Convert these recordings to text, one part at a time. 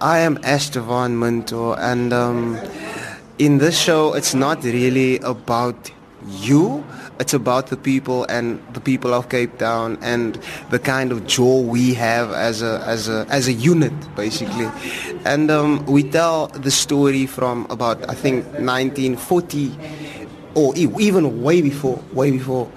I am Estevan Mentor, and um, in this show, it's not really about you. It's about the people and the people of Cape Town and the kind of joy we have as a as a as a unit, basically. And um, we tell the story from about I think 1940 or even way before, way before.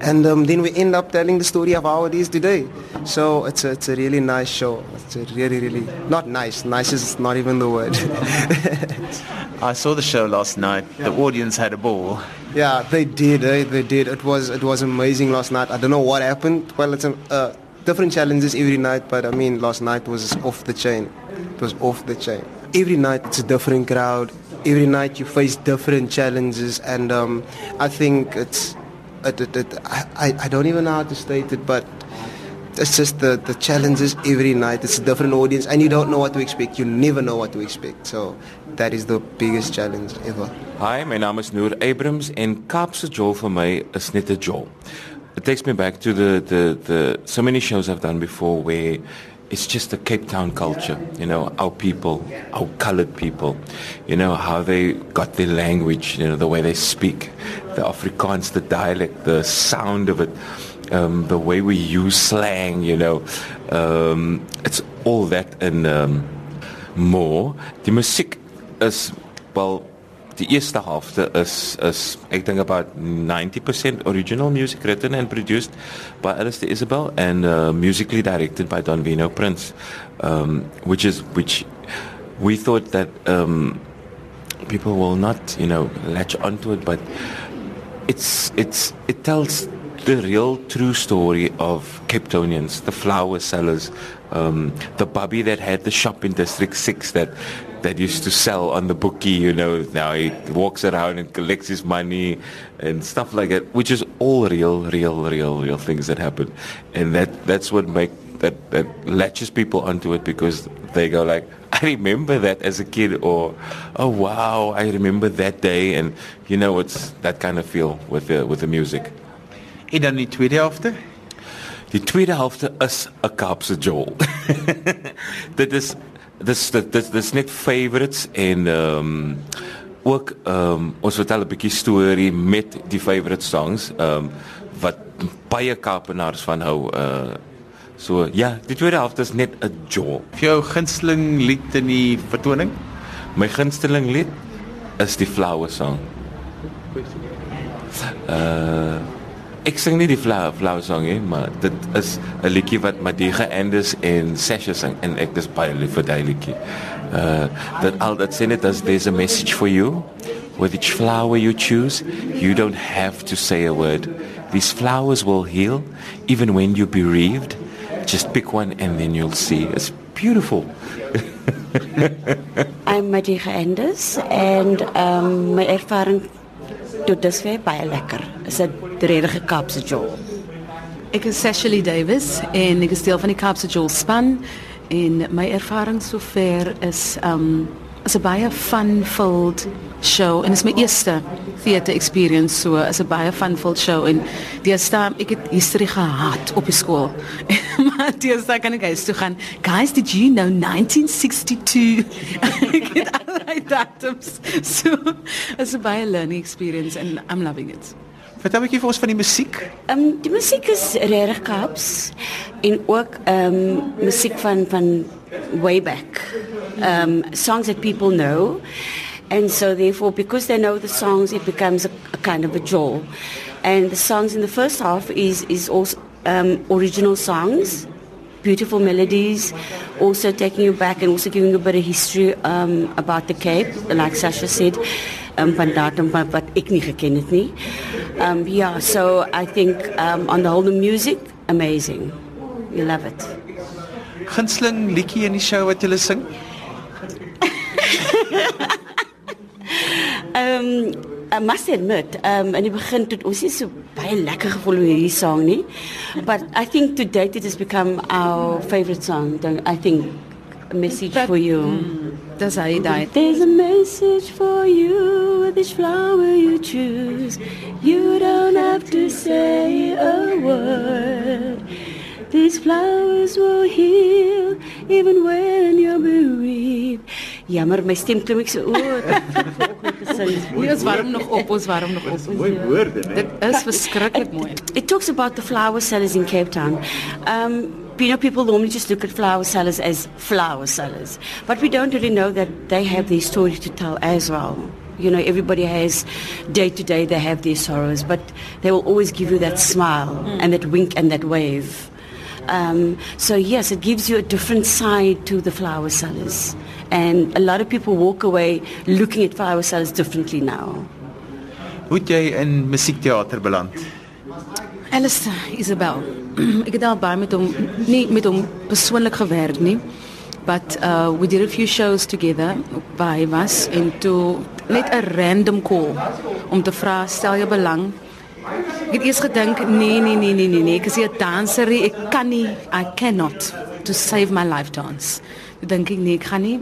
And um, then we end up telling the story of how it is today. So it's a, it's a really nice show. It's a really, really, not nice. Nice is not even the word. I saw the show last night. The audience had a ball. yeah, they did. Eh? They did. It was, it was amazing last night. I don't know what happened. Well, it's a, uh, different challenges every night, but I mean, last night was off the chain. It was off the chain. Every night it's a different crowd. Every night you face different challenges, and um, I think it's. It, it, it, I, I don't even know how to state it, but it's just the, the challenges every night. It's a different audience, and you don't know what to expect. You never know what to expect. So that is the biggest challenge ever. Hi, my name is Noor Abrams en Kaapse Jol for my is net 'n jol. It takes me back to the, the, the so many shows I've done before where it's just the Cape Town culture, you know, our people, our colored people, you know, how they got their language, you know, the way they speak, the Afrikaans, the dialect, the sound of it, um, the way we use slang, you know, um, it's all that and um, more. Die musiek is wel die eerste helfte is is ek dink about 90% original music written and produced by Alistair Isabel and uh, musically directed by Don Vino Prince um, which is which we thought that um, people will not you know latch onto it but it's it's it tells the real true story of Cape Townians, the flower sellers, um, the bubby that had the shop in District 6 that that used to sell on the bookie, you know, now he walks around and collects his money and stuff like that, which is all real, real, real, real things that happen. And that that's what make that, that latches people onto it because they go like, I remember that as a kid or oh wow, I remember that day and you know it's that kind of feel with the with the music. En dan die tweede helfte? Die tweede helfte is 'n Kaapse jol. dit is dis dit dis dis net favorites en ehm um, ook ehm um, ons vertel 'n bietjie storie met die favorite songs ehm um, wat baie Kaapenaars van hou uh so ja, die tweede helfte is net 'n jol. Vir jou gunsteling lied in die vertoning? My gunsteling lied is die Flower Song. Uh ek sing nie die Flower Flower Song nie, maar dit is 'n liedjie wat Madiga Anders en Sasha sing en ek dis baie lief vir daai liedjie. Uh that all that sing it as there's a message for you. With each flower you choose, you don't have to say a word. These flowers will heal even when you're bereaved. Just pick one and then you'll see. It's beautiful. I'm Madiga Anders and um my ervaring tot dusver baie lekker. Is 'n redige Kaapse jol. Ek is Cecily Davis en ek is deel van die Kaapse Jewel span en my ervaring sover is um is 'n baie fun-filled show en dit is my eerste theater experience so is 'n baie fun-filled show en deesdae ek het history gehad op die skool. maar deesdae kan ek huis toe gaan. Guys, did you know 1962? ek het datums. So is 'n baie learning experience and I'm loving it. Vertel 'n bietjie vir ons van die musiek. Ehm um, die musiek is regtig Kaaps en ook ehm um, musiek van van way back. Um songs that people know. And so therefore because they know the songs it becomes a, a kind of a jewel. And the songs in the first half is is also um original songs beautiful melodies, also taking you back and also giving you a bit of history um, about the Cape, like Sasha said, um, van datum wat, wat ek nie geken het nie. Um, yeah, so I think um, on the whole the music, amazing. You love it. Gunsteling liedjie in die show wat jy sing? Um, I must admit, um, in die begin toe ons nie so baie lekker gevoel oor hierdie song nie. But I think to date it has become our favorite song. I think a message But- for you. Dis hy daai. There's a message for you with each flower you choose. You don't have to say a word. These flowers will heal even when you're bereaved. Jammer, my stem klim ek so o, vanoggend gesing. Nee, ons warm nog op, ons warm nog op. Mooi woorde, né? Dit is verskriklik mooi. It talks about the flower sellers in Cape Town. Um, you know, people normally just look at flower sellers as flower sellers, but we don't really know that they have their story to tell as well. You know, everybody has day to day, they have their sorrows, but they will always give you that smile and that wink and that wave. Um, so, yes, it gives you a different side to the flower sellers. And a lot of people walk away looking at flower sellers differently now. Hoe het jy in musiekteater beland? Alistair Isabel. ek het al baie met hom nie met hom persoonlik gewerk nie. But uh we did a few shows together hy was en toe net 'n random call om te vra stel jy belang. Ek het eers gedink nee nee nee nee nee nee, ek is 'n danser, ek kan nie I cannot to save my life dance. Toe dink ek nee, ek gaan nie.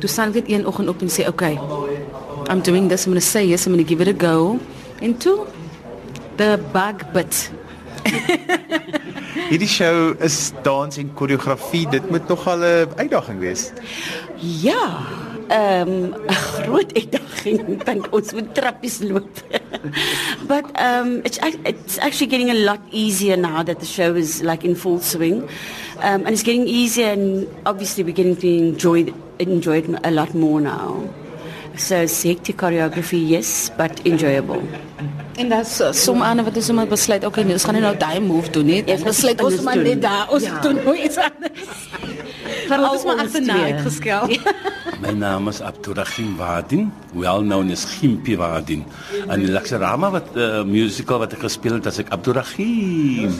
Toe staan ek net een oggend op en sê okay. I'm doing this, I'm going to say yes, I'm going to give it a go. En toe the bug bit. Hierdie show is dans en koreografie. Dit moet nogal 'n uitdaging wees. Ja, ehm um, 'n groot uitdaging. Dink ons moet trappies loop. But um it's it's actually getting a lot easier now that the show is like in full swing. Um and it's getting easier and obviously we're getting to enjoy it, enjoy it a lot more now. So it's hectic choreography, yes, but enjoyable. En daar's uh, som aan wat ons sommer besluit, okay, nee, ons gaan nie nou daai move doen nie. Ja, Ons besluit ons maar net daar, ons Ja. doen nou iets anders. Veral Ons maar ons agterna twee. uitgeskel. My naam is Abdurrahim Wadin, well known as Gimpi Wadin. En die Laksarama wat uh, musical wat ek gespeel het, as ek Abdurrahim.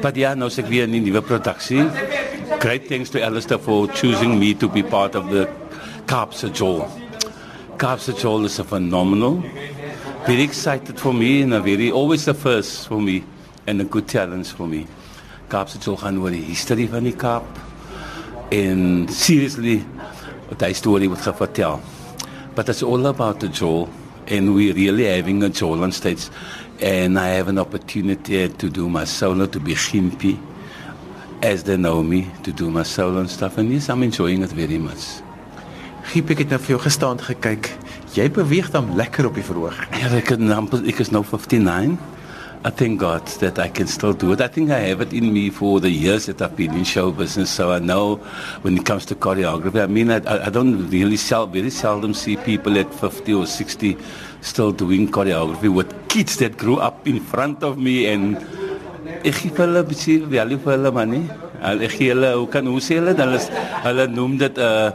But ja, nou is ek weer die nuwe produksie. Great thanks to Alistair for choosing me to be part of the Kaapse Joel. Kaapse Joel is a phenomenal. Very excited for me and a very always the first for me and a good challenge for me. Kaapse Joel gaan oor die history van die Kaap. En seriously, daai storie word vertel. But it's all about the Joel and we really having a Joel on stage. And I have an opportunity to do my solo to be Gimpi as they know me to do my solo and stuff. And yes, I'm enjoying it very much. Giep, ek het nou vir jou gestaan gekyk. Jy beweeg dan lekker op die verhoog. Ja, ek, kan amper- ek is nou 59. I thank God that I can still do it. I think I have it in me for the years that I've been in show business, so I know when it comes to choreography. I mean, I, I don't really sel very seldom see people at 50 or 60 still doing choreography with kids that grew up in front of me and ek gee hulle 'n bietjie value vir hulle man nie. Ek gee hulle hoe kan hoe sê hulle dan is hulle noem dit 'n uh,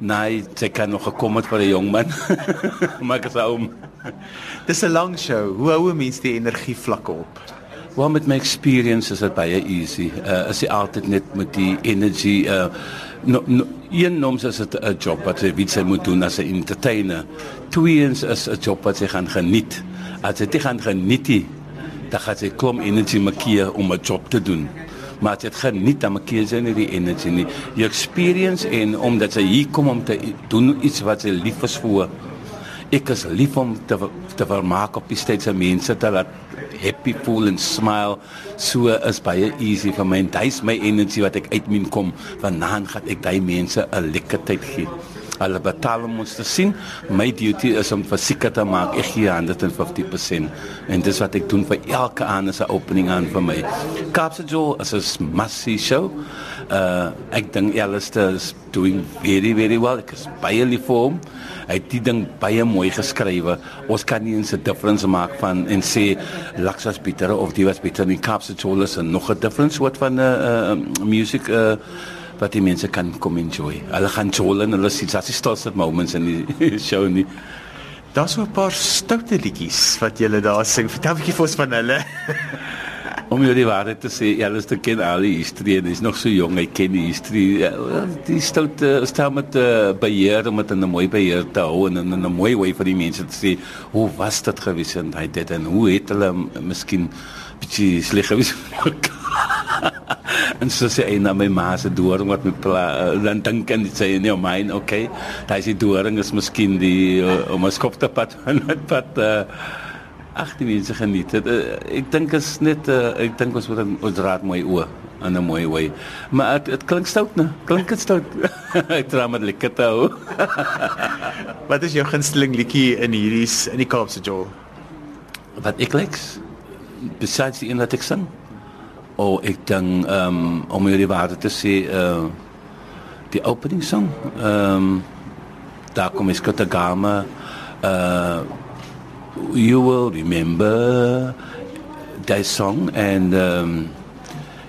nee, sy kan nog gekom het vir 'n jong man. maar ek is ou. Dis 'n lang show. Hoe hou 'n mens die energie vlakke op? Well, met my experience is dit baie easy. Uh as jy altyd net met die energy uh no, no een noms is dit 'n job wat weet jy moet doen as 'n entertainer. Tweeens is 'n job wat jy gaan geniet. As jy dit gaan geniet, nie, dan gaan jy klom energy maak om 'n job te doen. Maar as jy dit geniet, dan maak jy nie die energy nie. Jy experience en omdat jy hier kom om te doen iets wat jy lief is vir ek is lief om te te vermaak op die steeds se mense te laat happy voel en smile. So is baie easy vir my en dis my energie wat ek uit min kom. Vanaand gaan ek daai mense 'n lekker tyd gee hulle betaal om ons te sien. My duty is om verseker te maak ek gee 150% en dis wat ek doen vir elke aand as 'n opening aan vir my. Kaapse Joel is 'n massive show. Uh ek dink Alistair is doing very very well. Ek is baie lief vir hom. Hy het die ding baie mooi geskrywe ons kan nie eens 'n difference maak van en sê Lux was beter of die was beter nie. Kaapse Joel is 'n nog 'n different soort van uh, uh music uh wat die mense kan kom enjoy. Hulle gaan jol en hulle sien as die stilste moments in die show nie. Daar's so 'n paar stoute liedjies wat jy daar sing. Vertel 'n bietjie vir ons van hulle. Om jou die waarheid te sê, alles te ken al die historie en hy's nog so jong, hy ken die historie. Ja, Die stout uh, staan met uh, beheer om dit in 'n mooi beheer te hou en in 'n mooi wy vir die mense te sê, hoe was dit gewees en hy dit en hoe het hulle miskien bietjie sleg gewees. En so sê hy na my ma se doring wat my pla, uh, dan dink en sê nee, myn, okay. Daai se doring is miskien die uh, om 'n skop te pad wat pad uh, Ag die mense geniet dit. Uh, ek dink is net uh, ek dink ons moet ons raad mooi oë in 'n mooi wy. Maar dit dit klink stout, né? Klink dit stout. Ek dra met lekker te hou. Wat is jou gunsteling liedjie in hierdie in die Kaapse Jol? Wat ek liks besides die een wat ek sing. O, oh, ek dink ehm um, om hierdie waarde te sê uh die opening song. Ehm um, daar kom ek te gama uh you will remember that song and um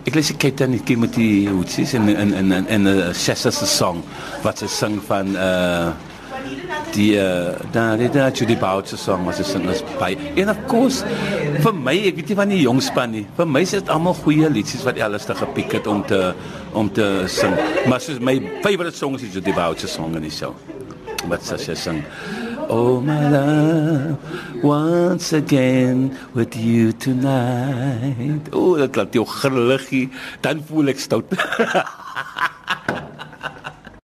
ek lees ek dan ek met die hoetsies en en en en 'n Chester se song wat sy sing van uh die uh, da da da Judy Bouts song sy sing is by en of course vir my ek weet nie van die jong span nie vir my is dit almal goeie liedjies wat alles te gepiek het om te om te sing maar soos my favorite song is Judy Bouts song die show wat sy sing Oh my love, once again with you tonight. Oh, dat laat jou grilliggie, dan voel ek stout.